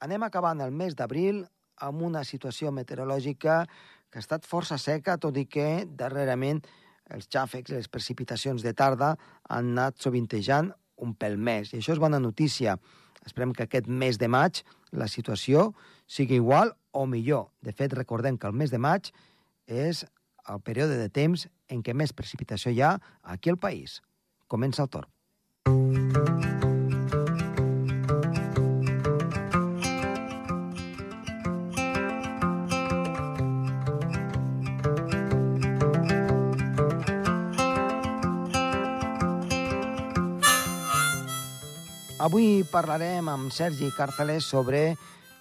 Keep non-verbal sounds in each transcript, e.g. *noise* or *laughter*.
anem acabant el mes d'abril amb una situació meteorològica que ha estat força seca, tot i que darrerament els xàfecs les precipitacions de tarda han anat sovintejant un pèl més. I això és bona notícia. Esperem que aquest mes de maig la situació sigui igual o millor. De fet, recordem que el mes de maig és el període de temps en què més precipitació hi ha aquí al país. Comença el torn. Avui parlarem amb Sergi Cartelés sobre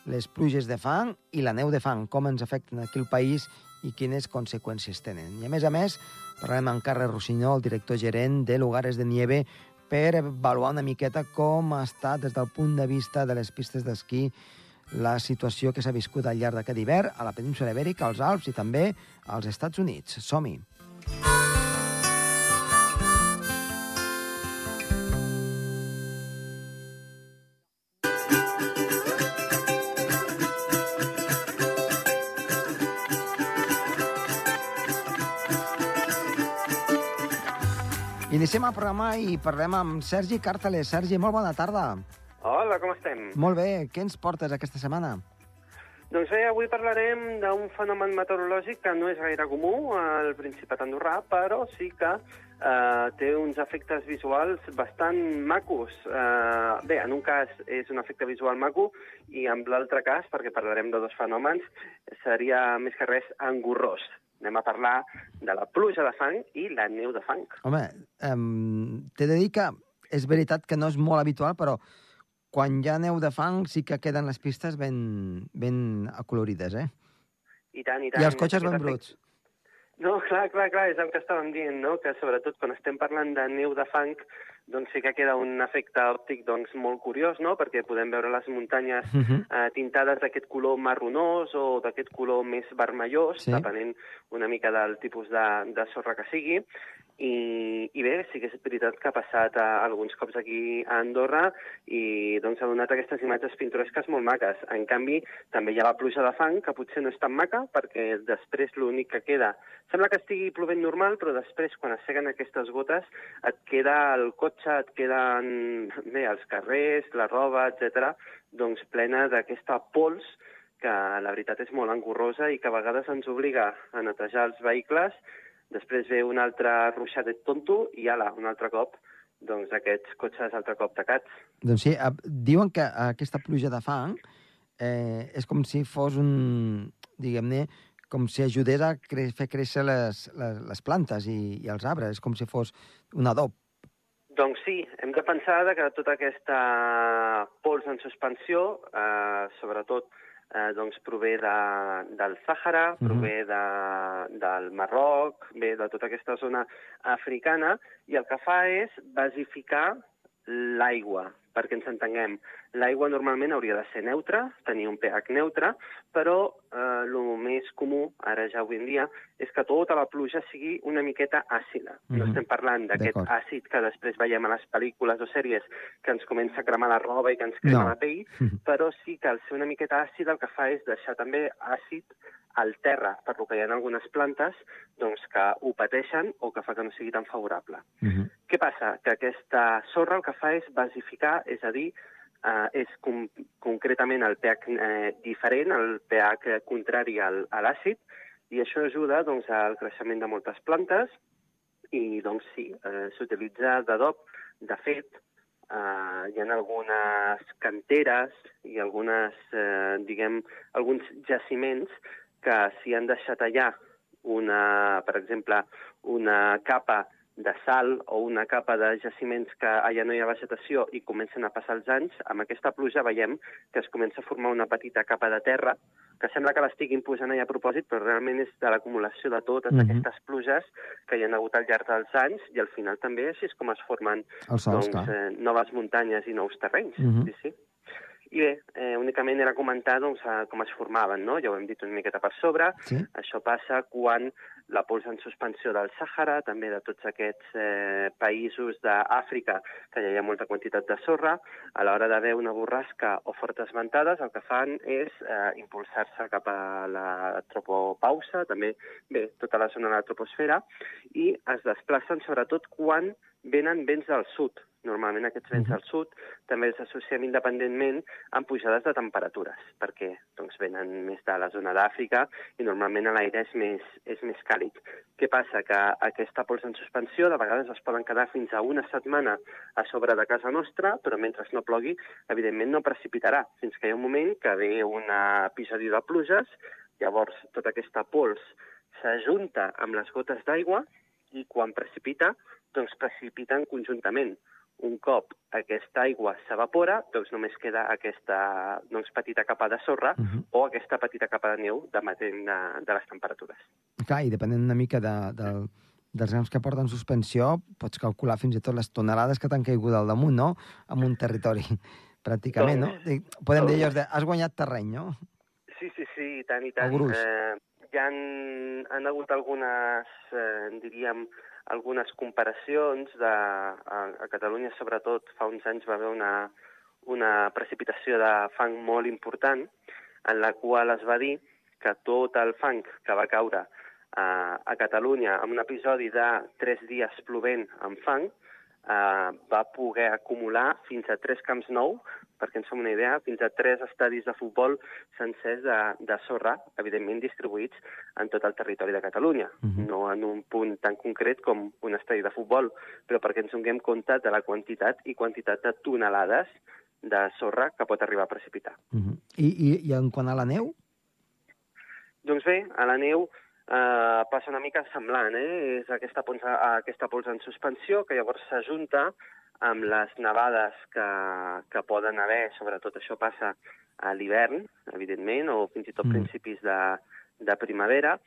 les pluges de fang i la neu de fang, com ens afecten aquí al país i quines conseqüències tenen. I a més a més, parlarem amb Carles Rossinyol, el director gerent de Lugares de Nieve, per avaluar una miqueta com ha estat des del punt de vista de les pistes d'esquí la situació que s'ha viscut al llarg d'aquest hivern a la península Ibèrica, als Alps i també als Estats Units. Som-hi! Iniciem el programa i parlem amb Sergi Càrteles. Sergi, molt bona tarda. Hola, com estem? Molt bé, què ens portes aquesta setmana? Doncs bé, avui parlarem d'un fenomen meteorològic que no és gaire comú al Principat andorrà, però sí que eh, té uns efectes visuals bastant macos. Eh, bé, en un cas és un efecte visual maco i en l'altre cas, perquè parlarem de dos fenòmens, seria més que res engorrós. Anem a parlar de la pluja de fang i la neu de fang. Home, um, t'he de dir que és veritat que no és molt habitual, però quan hi ha neu de fang sí que queden les pistes ben, ben acolorides, eh? I tant, i tant. I els cotxes ben bruts. No, clar, clar, clar, és el que estàvem dient, no? que sobretot quan estem parlant de neu de fang, doncs sí que queda un efecte òptic doncs, molt curiós, no? perquè podem veure les muntanyes uh -huh. eh, tintades d'aquest color marronós o d'aquest color més vermellós, sí. depenent una mica del tipus de, de sorra que sigui, i, i bé, sí que és veritat que ha passat a, alguns cops aquí a Andorra i doncs, ha donat aquestes imatges pintoresques molt maques. En canvi, també hi ha la pluja de fang, que potser no és tan maca, perquè després l'únic que queda... Sembla que estigui plovent normal, però després, quan es seguen aquestes gotes, et queda el cotxe, et queden bé, els carrers, la roba, etc doncs plena d'aquesta pols que la veritat és molt engorrosa i que a vegades ens obliga a netejar els vehicles Després ve un altre ruixadet tonto i ala, un altre cop, doncs aquests cotxes altre cop tacats. Doncs sí, diuen que aquesta pluja de fang eh, és com si fos un, diguem-ne, com si ajudés a cre fer créixer les, les, les plantes i, i els arbres, és com si fos un adob. Doncs sí, hem de pensar que tota aquesta pols en suspensió, eh, sobretot eh, doncs prové de, del Sàhara, mm -hmm. prové de, del Marroc, ve de tota aquesta zona africana, i el que fa és basificar l'aigua, perquè ens entenguem. L'aigua normalment hauria de ser neutra, tenir un pH neutre, però eh, el més comú, ara ja avui en dia, és que tota la pluja sigui una miqueta àcida. Mm -hmm. No estem parlant d'aquest àcid que després veiem a les pel·lícules o sèries que ens comença a cremar la roba i que ens crema no. la pell, -hmm. però sí que al ser una miqueta àcida el que fa és deixar també àcid al terra, per lo que hi ha algunes plantes doncs, que ho pateixen o que fa que no sigui tan favorable. Mm -hmm. Què passa? Que aquesta sorra el que fa és basificar, és a dir, eh, és com, concretament el pH eh, diferent, el pH contrari al, a l'àcid, i això ajuda doncs, al creixement de moltes plantes i doncs sí, eh, s'utilitza d'adob. De fet, eh, hi ha algunes canteres i algunes, eh, diguem, alguns jaciments que si han deixat allà una, per exemple, una capa de sal o una capa de jaciments que allà no hi ha vegetació i comencen a passar els anys, amb aquesta pluja veiem que es comença a formar una petita capa de terra que sembla que l'estiguin posant allà a propòsit, però realment és de l'acumulació de totes mm -hmm. aquestes pluges que hi han hagut al llarg dels anys i al final també així és com es formen sols, doncs, eh, noves muntanyes i nous terrenys. Mm -hmm. sí, sí. I bé, eh, únicament era comentar doncs, com es formaven, no? Ja ho hem dit una miqueta per sobre. Sí. Això passa quan la pols en suspensió del Sàhara, també de tots aquests eh, països d'Àfrica, que ja hi ha molta quantitat de sorra, a l'hora d'haver una borrasca o fortes ventades, el que fan és eh, impulsar-se cap a la tropopausa, també, bé, tota la zona de la troposfera, i es desplacen sobretot quan venen vents del sud. Normalment aquests vents del sud també els associem independentment amb pujades de temperatures, perquè doncs, venen més de la zona d'Àfrica i normalment l'aire és, més, és més càlid. Què passa? Que aquesta pols en suspensió de vegades es poden quedar fins a una setmana a sobre de casa nostra, però mentre no plogui, evidentment no precipitarà, fins que hi ha un moment que ve un episodi de pluges, llavors tota aquesta pols s'ajunta amb les gotes d'aigua i quan precipita, doncs precipiten conjuntament. Un cop aquesta aigua s'evapora, doncs només queda aquesta doncs, petita capa de sorra uh -huh. o aquesta petita capa de neu depenent de, de les temperatures. Clar, i depenent una mica de, de, dels grams que porten suspensió, pots calcular fins i tot les tonelades que t'han caigut al damunt, no?, en un territori, *laughs* pràcticament, doncs, no? Podem doncs, dir allò de, has guanyat terreny, no? Sí, sí, sí, i tant, i tant. Eh, hi han, han hagut algunes, eh, diríem, algunes comparacions de, a, a Catalunya, sobretot fa uns anys va haver una, una precipitació de fang molt important, en la qual es va dir que tot el fang que va caure a, a Catalunya en un episodi de tres dies plovent amb fang eh, va poder acumular fins a tres camps nou perquè ens fem una idea, fins a tres estadis de futbol sencers de, de sorra, evidentment distribuïts en tot el territori de Catalunya, uh -huh. no en un punt tan concret com un estadi de futbol, però perquè ens donem compte de la quantitat i quantitat de tonelades de sorra que pot arribar a precipitar. Uh -huh. I, i, I en quant a la neu? Doncs bé, a la neu eh, passa una mica semblant, eh? És aquesta, pols, aquesta pols en suspensió que llavors s'ajunta amb les nevades que, que poden haver, sobretot això passa a l'hivern, evidentment, o fins i tot mm. principis de, de primavera,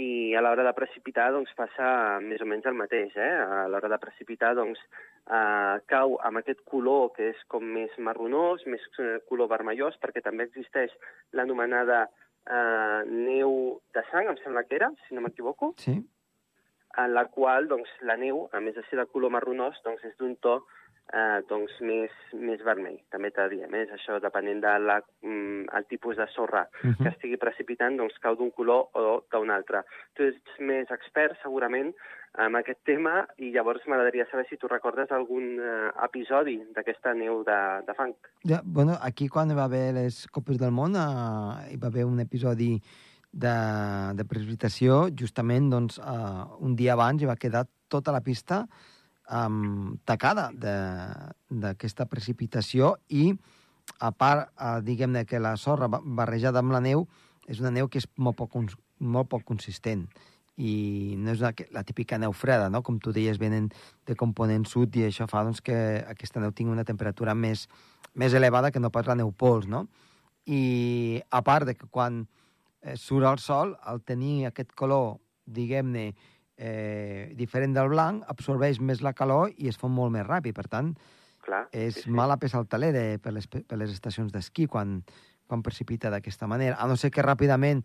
i a l'hora de precipitar doncs, passa més o menys el mateix. Eh? A l'hora de precipitar doncs, eh, cau amb aquest color que és com més marronós, més eh, color vermellós, perquè també existeix l'anomenada eh, neu de sang, em sembla que era, si no m'equivoco. Sí en la qual doncs, la neu, a més de ser de color marronós, doncs, és d'un to eh, doncs, més, més vermell. També t'ha de dir, més, això depenent del de mm, tipus de sorra uh -huh. que estigui precipitant, doncs cau d'un color o d'un altre. Tu ets més expert, segurament, en aquest tema, i llavors m'agradaria saber si tu recordes algun eh, episodi d'aquesta neu de, de fang. Ja, bueno, aquí quan hi va haver les Copes del Món eh, hi va haver un episodi de, de precipitació, justament doncs, uh, un dia abans hi va quedar tota la pista um, tacada d'aquesta precipitació i, a part, uh, diguem-ne que la sorra barrejada amb la neu és una neu que és molt poc, molt poc consistent i no és una, la típica neu freda, no? com tu deies, venen de component sud i això fa doncs, que aquesta neu tingui una temperatura més, més elevada que no pas la neu pols, no? I a part de que quan eh, surt al sol, al tenir aquest color, diguem-ne, eh, diferent del blanc, absorbeix més la calor i es fon molt més ràpid. Per tant, Clar, és sí, sí. mala peça al taler de, per, les, per les estacions d'esquí quan, quan precipita d'aquesta manera. A no ser que ràpidament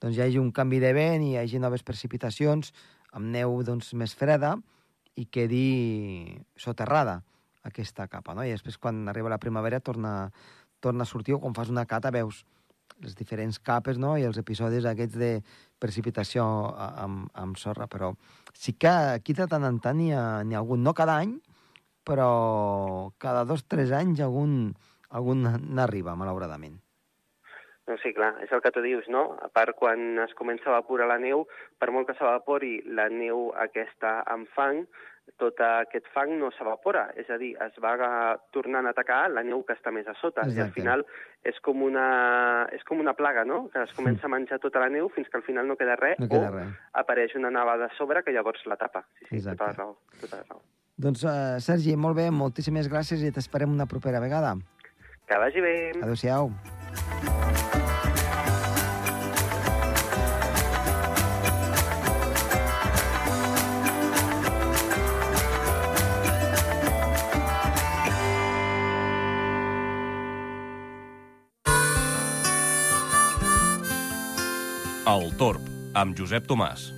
doncs, hi hagi un canvi de vent i hi hagi noves precipitacions amb neu doncs, més freda i quedi soterrada aquesta capa. No? I després, quan arriba la primavera, torna, torna a sortir, o quan fas una cata veus les diferents capes no? i els episodis aquests de precipitació amb, amb sorra, però sí que aquí de tant en tant n'hi ha, ha algun, no cada any, però cada dos o tres anys algun, algun n'arriba, malauradament. Doncs sí, clar, és el que tu dius, no? A part, quan es comença a evaporar la neu, per molt que s'evapori la neu aquesta amb fang, tot aquest fang no s'evapora, és a dir, es va tornant a atacar la neu que està més a sota, Exacte. i al final és com, una, és com una plaga, no?, que es comença a menjar tota la neu fins que al final no queda res, no queda o res. apareix una nevada a sobre que llavors la tapa. Sí, sí, Exacte. tota la raó, tota la raó. Doncs, uh, Sergi, molt bé, moltíssimes gràcies i t'esperem una propera vegada. Que vagi bé. Adéu-siau. El Torb, amb Josep Tomàs.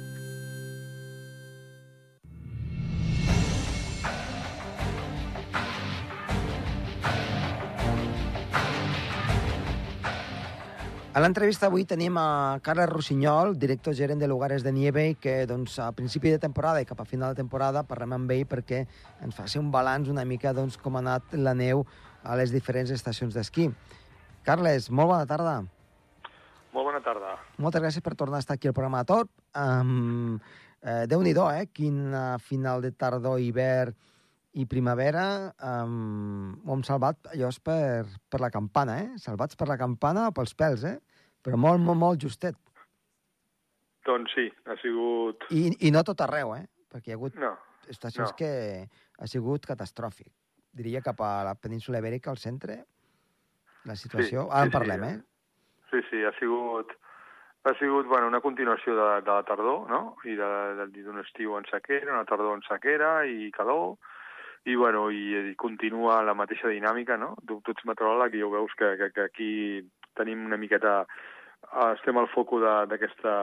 A l'entrevista avui tenim a Carles Rossinyol, director gerent de Lugares de Nieve, que doncs, a principi de temporada i cap a final de temporada parlem amb ell perquè ens faci un balanç una mica doncs, com ha anat la neu a les diferents estacions d'esquí. Carles, molt bona tarda. Molt bona tarda. Moltes gràcies per tornar a estar aquí al programa de Tot. Um, eh, Déu-n'hi-do, eh? Quin final de tardor, hivern i primavera um, ho hem salvat allò és per, per la campana, eh? Salvats per la campana o pels pèls, eh? Però molt, molt, molt justet. Doncs sí, ha sigut... I, I no tot arreu, eh? Perquè hi ha hagut No, estacions no. que ha sigut catastròfic. Diria cap a la península ibèrica, al centre, la situació... Sí, Ara en sí, sí, parlem, eh? Sí, sí, ha sigut, ha sigut bueno, una continuació de, de la tardor, no? I d'un estiu en sequera, una tardor en sequera i calor, i, bueno, i, i continua la mateixa dinàmica, no? Tu, tu ets meteoròleg i ja ho veus que, que, que aquí tenim una miqueta eh, estem al foco de- d'aquesta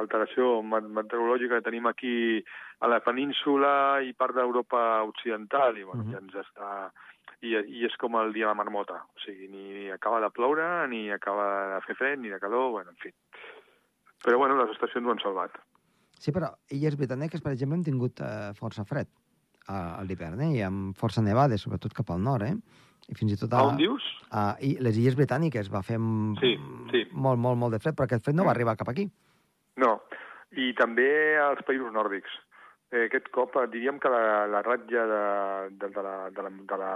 alteració met- meteorològica que tenim aquí a la península i part d'Europa occidental, i bueno, Mhm. ja ens està... I, I és com el dia de la marmota, o sigui, ni acaba de ploure, ni acaba de fer fred, ni de calor, bueno, en fi. Però, bueno, les estacions ho han salvat. Sí, però illes britàniques, per exemple, han tingut eh, força fred a, a l'hivern, eh? I amb força nevades, sobretot cap al nord, eh? I fins i tot a... A on dius? a i les illes britàniques va fer Sí, sí. molt, molt, molt de fred, però aquest fred no va Mm. arribar cap aquí. No, i també als països nòrdics. Eh, aquest cop eh, diríem que la, la ratlla de, de, de, la, de, la, de la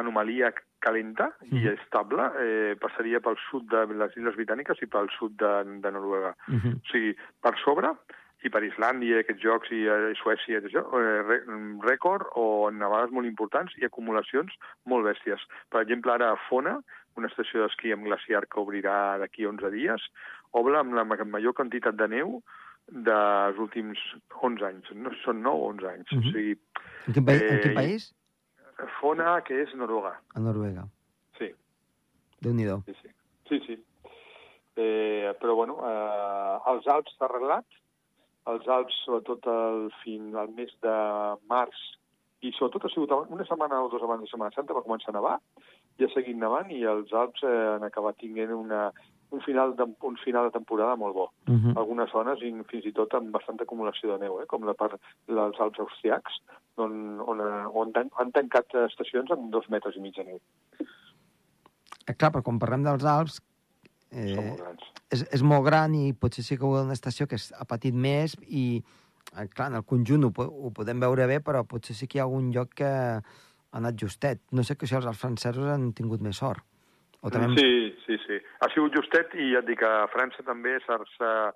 anomalia calenta i Mhm. estable eh, passaria pel sud de les Illes Britàniques i pel sud de, de Noruega. Uh -huh. O sigui, per sobre, i per Islàndia, aquests jocs, i eh, Suècia, això, eh, rècord o nevades molt importants i acumulacions molt bèsties. Per exemple, ara a Fona, una estació d'esquí amb glaciar que obrirà d'aquí a 11 dies, obre amb la ma- major quantitat de neu dels últims 11 anys. No, són 9 o 11 anys. Mhm. O sigui, En, quin país, en quin Eh, país? Fona, que és Noruega. A Noruega. Sí, Déu-n'hi-do. sí, sí. sí, sí. Eh, però, bueno, eh, els Alps s'ha arreglat. Els Alps, sobretot el, fin al mes de març, i sobretot ha sigut una setmana o dues abans de Setmana Santa va començar a nevar, i ha seguit nevant, i els Alps eh, han acabat tinguent una, un, final de, un final de temporada molt bo. Uh -huh. Algunes zones, i fins i tot amb bastanta acumulació de neu, eh, com la part dels Alps austriacs, on, on, eh, on han, han tancat estacions amb dos metres i mig de neu. Eh, clar, però quan parlem dels Alps, Eh... Són molt grans. és, és molt gran i potser sí que una estació que ha patit més i, eh, clar, en el conjunt ho, ho podem veure bé, però potser sí que hi ha algun lloc que ha anat justet. No sé que si els francesos han tingut més sort. O també... Sí, sí, sí. Ha sigut justet i ja et dic que França també s'ha s'ha-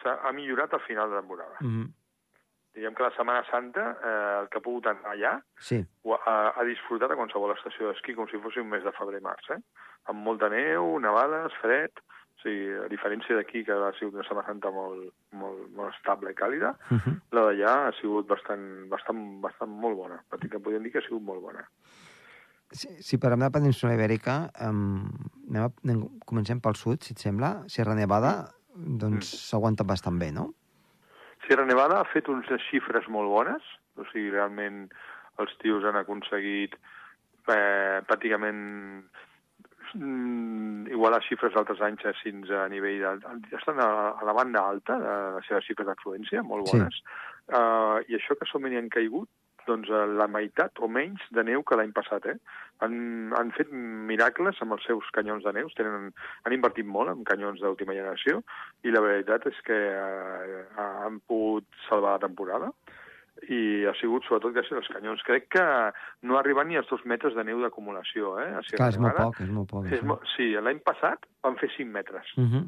s'ha- ha millorat al final de temporada. Mm -hmm. Diguem que la Setmana Santa, eh, el que ha pogut anar allà, Sí. ha, ha disfrutat a qualsevol estació d'esquí com si fos un mes de febrer-març, eh? Amb molta neu, nevades, fred... O sigui, a diferència d'aquí, que ha sigut una Setmana Santa molt, molt, molt estable i càlida, Uh -huh. la d'allà ha sigut bastant, bastant, bastant molt bona. Petit que podríem dir que ha sigut molt bona. Si, si parlem de la península ibèrica, um, anem a, anem, comencem pel sud, si et sembla. Sierra Nevada, doncs s'ha aguantat bastant bé, no? Sierra Nevada ha fet unes xifres molt bones, o sigui, realment els tios han aconseguit eh, pràcticament mm, igualar xifres d'altres anys així a nivell de... Estan a, a la banda alta de les seves xifres d'afluència, molt Sí. bones, uh, i això que som han caigut, doncs eh, la meitat o menys de neu que l'any passat, eh? Han, han fet miracles amb els seus canyons de neus, tenen, han invertit molt en canyons d'última generació, i la veritat és que eh, han pogut salvar la temporada i ha sigut sobretot gràcies als canyons. Crec que no ha arribat ni als dos metres de neu d'acumulació, eh? Clar, és molt poc, és molt poc. És mo sí, l'any passat van fer 5 metres. Uh -huh.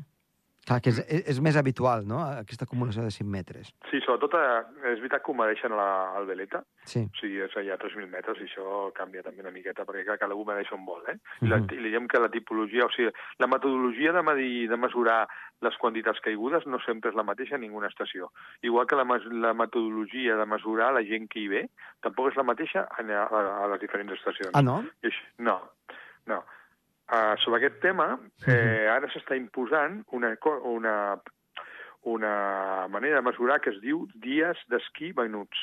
Clar, que és, és, és més habitual, no?, aquesta acumulació de 5 metres. Sí, sobretot eh, és veritat que a la, al Veleta, Sí. o sigui, és allà a 3.000 metres i això canvia també una miqueta, perquè clar, cada un mereix on vol, eh? I, la, Mhm. I li diem que la tipologia, o sigui, la metodologia de, medir, de mesurar les quantitats caigudes no sempre és la mateixa en ninguna estació. Igual que la, la metodologia de mesurar la gent que hi ve tampoc és la mateixa a, a, a les diferents estacions. Ah, no? I No, no. Uh, sobre aquest tema, eh, ara s'està imposant una, una, una manera de mesurar que es diu dies d'esquí venuts,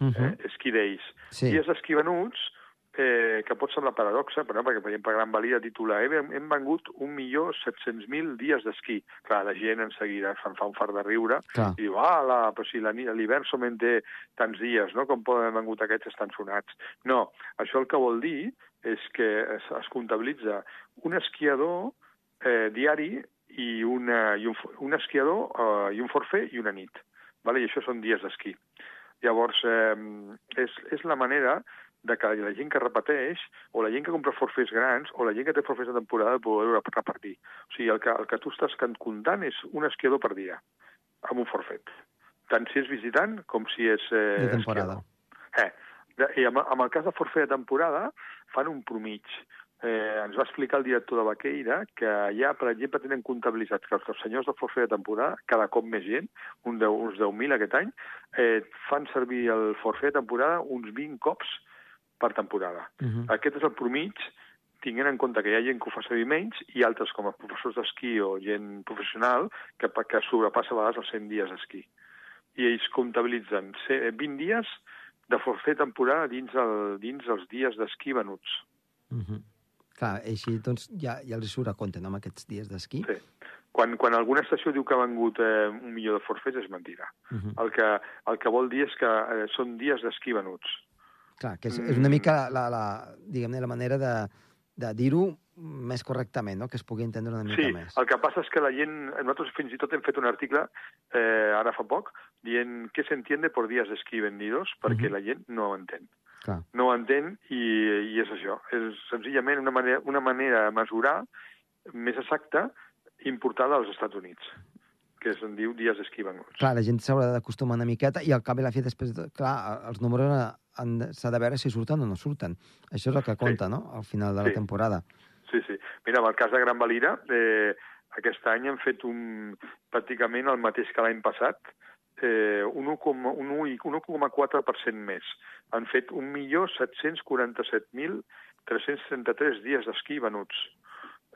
Uh -huh. eh? ski days. Sí. Dies d'esquí venuts, eh, que pot semblar paradoxa, però no, perquè per exemple Gran Valira titula hem, hem vengut 1.700.000 dies d'esquí. Clar, la gent en seguida se'n fa un fart de riure Clar. i diu, ah, la, però si l'hivern solament té tants dies, no? com poden haver vengut aquests estan sonats. No, això el que vol dir és que es, es comptabilitza un esquiador eh, diari i, una, i un, un esquiador eh, i un forfer i una nit. Vale? I això són dies d'esquí. Llavors, eh, és, és la manera de que la gent que repeteix, o la gent que compra forfers grans, o la gent que té forfers de temporada, poder repartir. O sigui, el que, el que tu estàs comptant és un esquiador per dia, amb un forfet. Tant si és visitant com si és... Eh, De temporada. esquiador. Eh, de, I amb, amb el cas de forfet de temporada, fan un promig. Eh, ens va explicar el director de Baqueira que ja, per exemple, tenen comptabilitzats que els senyors de forfet de temporada, cada cop més gent, un de, uns 10.000 aquest any, eh, fan servir el forfet de temporada uns 20 cops per temporada. Uh -huh. Aquest és el promig, tinguent en compte que hi ha gent que ho fa servir menys i altres, com a professors d'esquí o gent professional, que, que sobrepassa a vegades els 100 dies d'esquí. I ells comptabilitzen ce- 20 dies de forfet temporada dins, el, dins els dies d'esquí venuts. Uh -huh. Clar, així doncs ja, ja els surt a compte, no?, amb aquests dies d'esquí. Sí. Quan, quan alguna estació diu que ha vengut eh, un milió de forfets és mentira. Uh -huh. El que, el que vol dir és que eh, són dies d'esquí venuts. Clar, que és, és una mica la, la, diguem-ne, la manera de, de dir-ho més correctament, no?, que es pugui entendre una mica Sí, més. el que passa és que la gent... Nosaltres fins i tot hem fet un article, eh, ara fa poc, dient què s'entiende por días d'esquí vendidos, perquè Mhm. la gent no ho entén. Clar. No ho entén i, i és això. És senzillament una manera, una manera de mesurar més exacta importada als Estats Units, que se'n diu dies d'esquí venuts. Clar, la gent s'haurà d'acostumar una miqueta i al cap i la fi després, de- clar, els números s'ha de veure si surten o no surten. Això és el que compta, no?, al final de la Sí. temporada. Sí, sí. Mira, en el cas de Gran Valira, eh, aquest any han fet un, pràcticament el mateix que l'any passat, eh, un 1,4% més. Han fet 1.747.333 dies d'esquí venuts.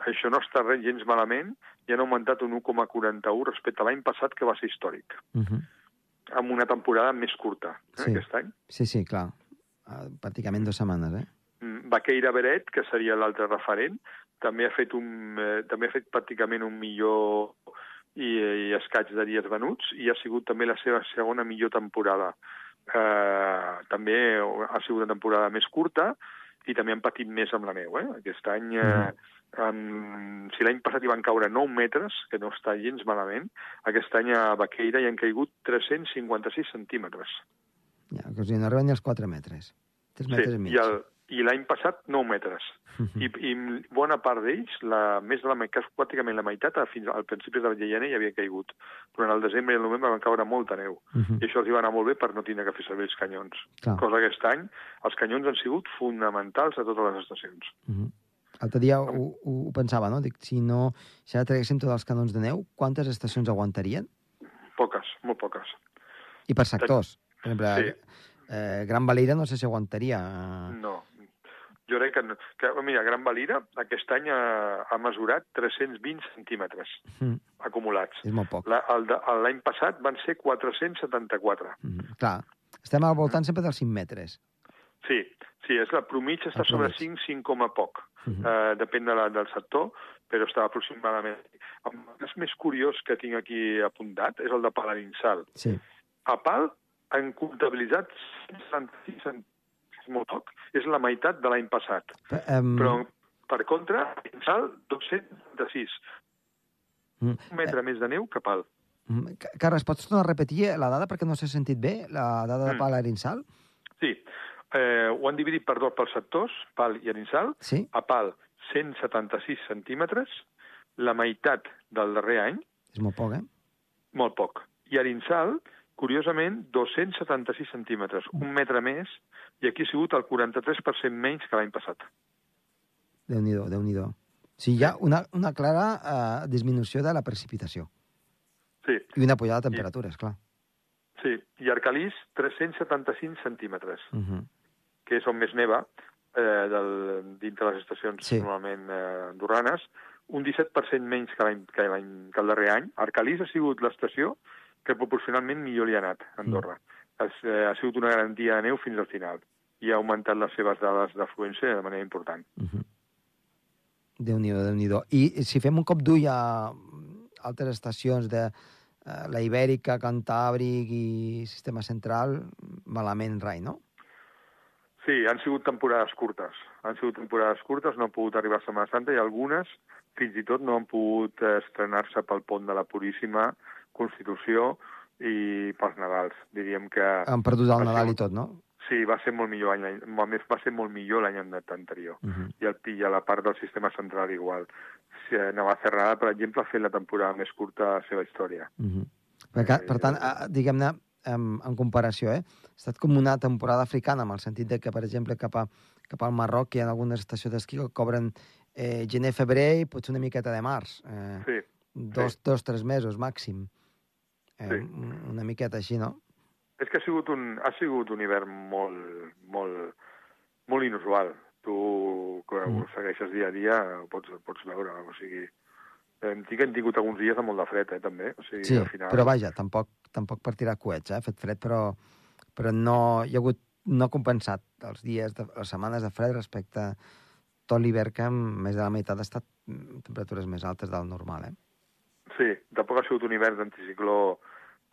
Això no està res gens malament i han augmentat un 1,41 respecte a l'any passat, que va ser històric, Uh -huh. amb una temporada més curta eh, Sí. aquest any. Sí, sí, clar. Uh, pràcticament dues setmanes, eh? Mm, Baqueira Beret, que seria l'altre referent, també ha fet un, eh, també ha fet pràcticament un millor i, i escaig de dies venuts i ha sigut també la seva segona millor temporada. Eh, també ha sigut una temporada més curta i també han patit més amb la neu. Eh? Aquest any, eh, en, si l'any passat hi van caure 9 metres, que no està gens malament, aquest any a Baqueira hi han caigut 356 centímetres. Ja, que o sigui, no arriben ni als 4 metres. 3 metres i mig. i el- i l'any passat 9 metres. Mhm. I, i bona part d'ells, la, més de la meitat, pràcticament la meitat, fins al principi de la gener ja havia caigut. Durant el desembre i el novembre van caure molta neu. Mhm. I això els hi va anar molt bé per no tindre que fer servir els canyons. Clar. Cosa que aquest any, els canyons han sigut fonamentals a totes les estacions. Mhm. L'altre dia ho, ho, ho pensava, no? Dic, si no, si ara traguéssim tots els canons de neu, quantes estacions aguantarien? Poques, molt poques. I per sectors. Per exemple, Sí. eh, Gran Valira no sé si aguantaria. eh, No. Jo crec que, que mira, Gran Valira aquest any ha, ha mesurat 320 centímetres Mm, acumulats. és molt poc. L'any passat van ser 474. Mm, clar, estem al voltant sempre dels 5 metres. Sí, sí, és la promig està El sobre promig. 5, 5 com a poc. Mhm. eh, depèn de la, del sector, però està aproximadament. El cas més curiós que tinc aquí apuntat és el de Palarinsal. Sí. A Pal han comptabilitzat 176 cent- és molt poc, és la meitat de l'any passat. Però, em, Però, per contra, Palarinsal, 276. mm, Un metre més de neu que Pal. mm, Ca- Carles, pots tornar a repetir la dada perquè no s'ha sentit bé, la dada de Mm. Pal Arinsal? Sí, eh, ho han dividit per dos pels sectors, Pal i Arinsal. Sí? A Pal, 176 centímetres, la meitat del darrer any, És molt poc, eh? molt poc. I a Arinsal, curiosament, 276 centímetres, un metre més, i aquí ha sigut el 43% menys que l'any passat. Déu-n'hi-do, déu nhi déu sigui, hi ha una, una clara eh, disminució de la precipitació Sí, i una pujada de temperatures, clar. sí. I Arcalís, 375 centímetres, Uh -huh. que és on més neva, eh, del, dintre les estacions Sí. normalment eh, andorranes, un 17% menys que, l'any que, que el darrer any. Arcalís ha sigut l'estació que proporcionalment millor li ha anat a Andorra. Mm. Ha, eh, ha sigut una garantia de neu fins al final i ha augmentat les seves dades d'afluència de manera important. Uh -huh. Déu-n'hi-do, déu nhi déu I si fem un cop d'ull a altres estacions de eh, la Ibèrica, Cantàbric i Sistema Central, malament rai, no? Sí, han sigut temporades curtes. Han sigut temporades curtes, no han pogut arribar a Setmana Santa i algunes fins i tot no han pogut estrenar-se pel pont de la Puríssima Constitució i pels Nadals. Diríem que... Han perdut el Nadal i tot, no? Sí, va ser molt millor l'any, a més va ser molt millor l'any anterior. Uh -huh. I, el, I a la part del sistema central igual. Si Navacerrada, per exemple, ha fet la temporada més curta de la seva història. Uh -huh. per, eh, per tant, diguem-ne, en, en comparació, eh? ha estat com una temporada africana, en el sentit de que, per exemple, cap, a, cap al Marroc hi ha algunes estacions d'esquí que cobren eh, gener, febrer i potser una miqueta de març. Eh, sí. Dos, sí. dos, tres mesos màxim. Eh, sí. Una miqueta així, no? És que ha sigut un, ha sigut un hivern molt, molt, molt inusual. Tu, que mm. ho segueixes dia a dia, ho pots, pots veure. O sigui, hem, hem tingut alguns dies de molt de fred, eh, també. O sigui, sí, al final... però vaja, tampoc, tampoc per tirar coets, eh? Ha fet fred, però, però no, hi ha hagut, no ha compensat els dies, de, les setmanes de fred respecte a tot l'hivern que més de la meitat ha estat temperatures més altes del normal, eh? Sí, tampoc ha sigut un hivern d'anticicló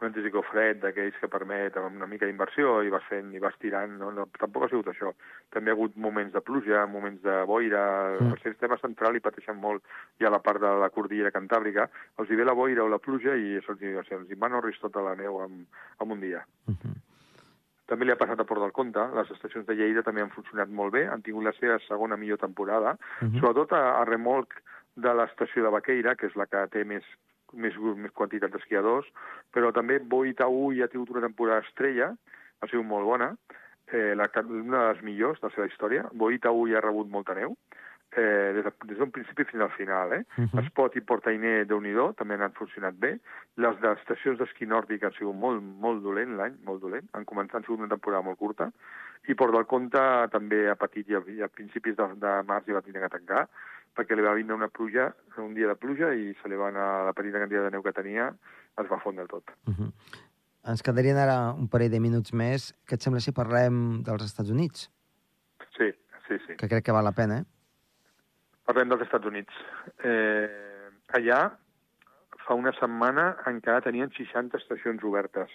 un anticicló fred d'aquells que permet una mica d'inversió i vas fent i vas tirant, no, no, tampoc ha sigut això. També ha hagut moments de pluja, moments de boira, mm. el sistema central hi pateixen molt, i a la part de la cordillera cantàbrica, els hi ve la boira o la pluja i se'ls hi, els hi van orris tota la neu en, en un dia. Mm -hmm. També li ha passat a Port del Comte, les estacions de Lleida també han funcionat molt bé, han tingut la seva segona millor temporada, mm -hmm. sobretot a, a remolc de l'estació de Baqueira, que és la que té més més, més quantitat d'esquiadors, però també Boitau ja ha tingut una temporada estrella, ha sigut molt bona, eh, la, una de les millors de la seva història. Boitau ja ha rebut molta neu, eh, des, de, des d'un principi fins al final. Eh? Uh -huh. Espot i Portainer, déu nhi també han funcionat bé. Les de estacions d'esquí nòrdic han sigut molt, molt dolent l'any, molt dolent. Han començat, han sigut una temporada molt curta. I Port del Comte també ha patit i a, i a principis de, de març hi va tenir que tancar perquè li va vindre una pluja, un dia de pluja, i se li va anar la petita quantitat de neu que tenia, es va fondre tot. Uh -huh. Ens quedarien ara un parell de minuts més. Què et sembla si parlem dels Estats Units? Sí, sí, sí. Que crec que val la pena, eh? Parlem dels Estats Units. Eh, allà, fa una setmana, encara tenien 60 estacions obertes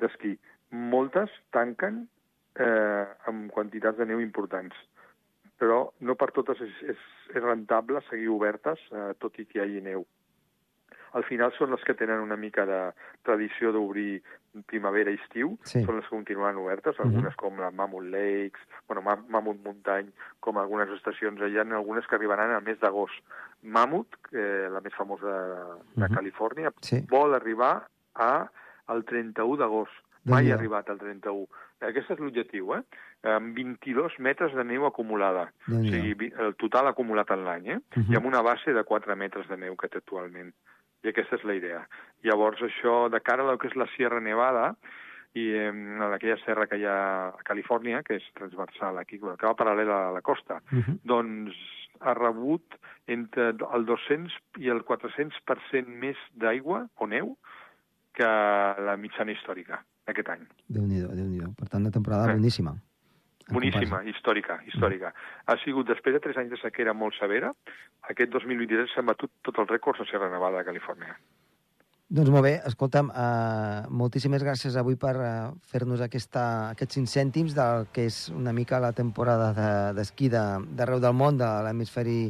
d'esquí. Moltes tanquen eh, amb quantitats de neu importants però no per totes és, és, és rentable seguir obertes, eh, tot i que hi hagi neu. Al final són les que tenen una mica de tradició d'obrir primavera i estiu, sí. són les que continuen obertes, mhm. algunes uh -huh. com la Mammoth Lakes, bueno, Mammoth Muntany, com algunes estacions, hi ha algunes que arribaran al mes d'agost. Mammoth, eh, la més famosa de, de uh. -huh. Califòrnia, sí. vol arribar a al 31 d'agost. Mai ha arribat al 31. Aquest és l'objectiu, eh? Amb 22 metres de neu acumulada. O sigui, el total acumulat en l'any, eh? Uh -huh. I amb una base de 4 metres de neu que té actualment. I aquesta és la idea. Llavors, això, de cara a el que és la Sierra Nevada, i eh, en aquella serra que hi ha a Califòrnia, que és transversal aquí, que va paral·lela a la costa, uh -huh. doncs ha rebut entre el 200 i el 400% més d'aigua o neu que la mitjana històrica aquest any. Déu-n'hi-do, déu nhi déu Per tant, una temporada eh. boníssima. Boníssima, històrica, històrica. Ha sigut, després de tres anys de sequera molt severa, aquest 2023 s'ha batut tot els rècords a Sierra Nevada de Califòrnia. Doncs molt bé, escolta'm, uh, moltíssimes gràcies avui per uh, fer-nos aquests cinc cèntims del que és una mica la temporada d'esquí de, d'arreu del món, de l'hemisferi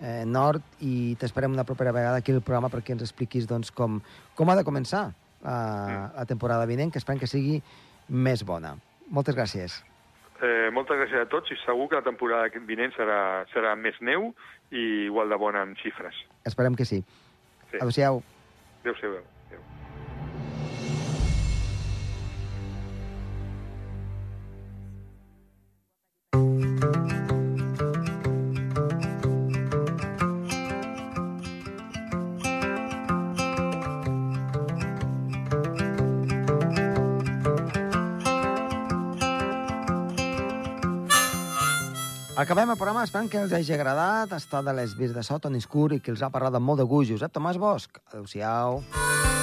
eh, nord, i t'esperem una propera vegada aquí al programa perquè ens expliquis doncs, com, com ha de començar uh, la temporada vinent, que esperem que sigui més bona. Moltes gràcies. Eh, moltes gràcies a tots i segur que la temporada vinent serà, serà més neu i igual de bona amb xifres. Esperem que sí. sí. Adéu-siau. Adéu-siau. Acabem el programa esperant que els hagi agradat. Estat de les vies de so, Toni Escur, i que els ha parlat amb molt de gust. Josep Tomàs Bosch. Adéu-siau. Adéu-siau.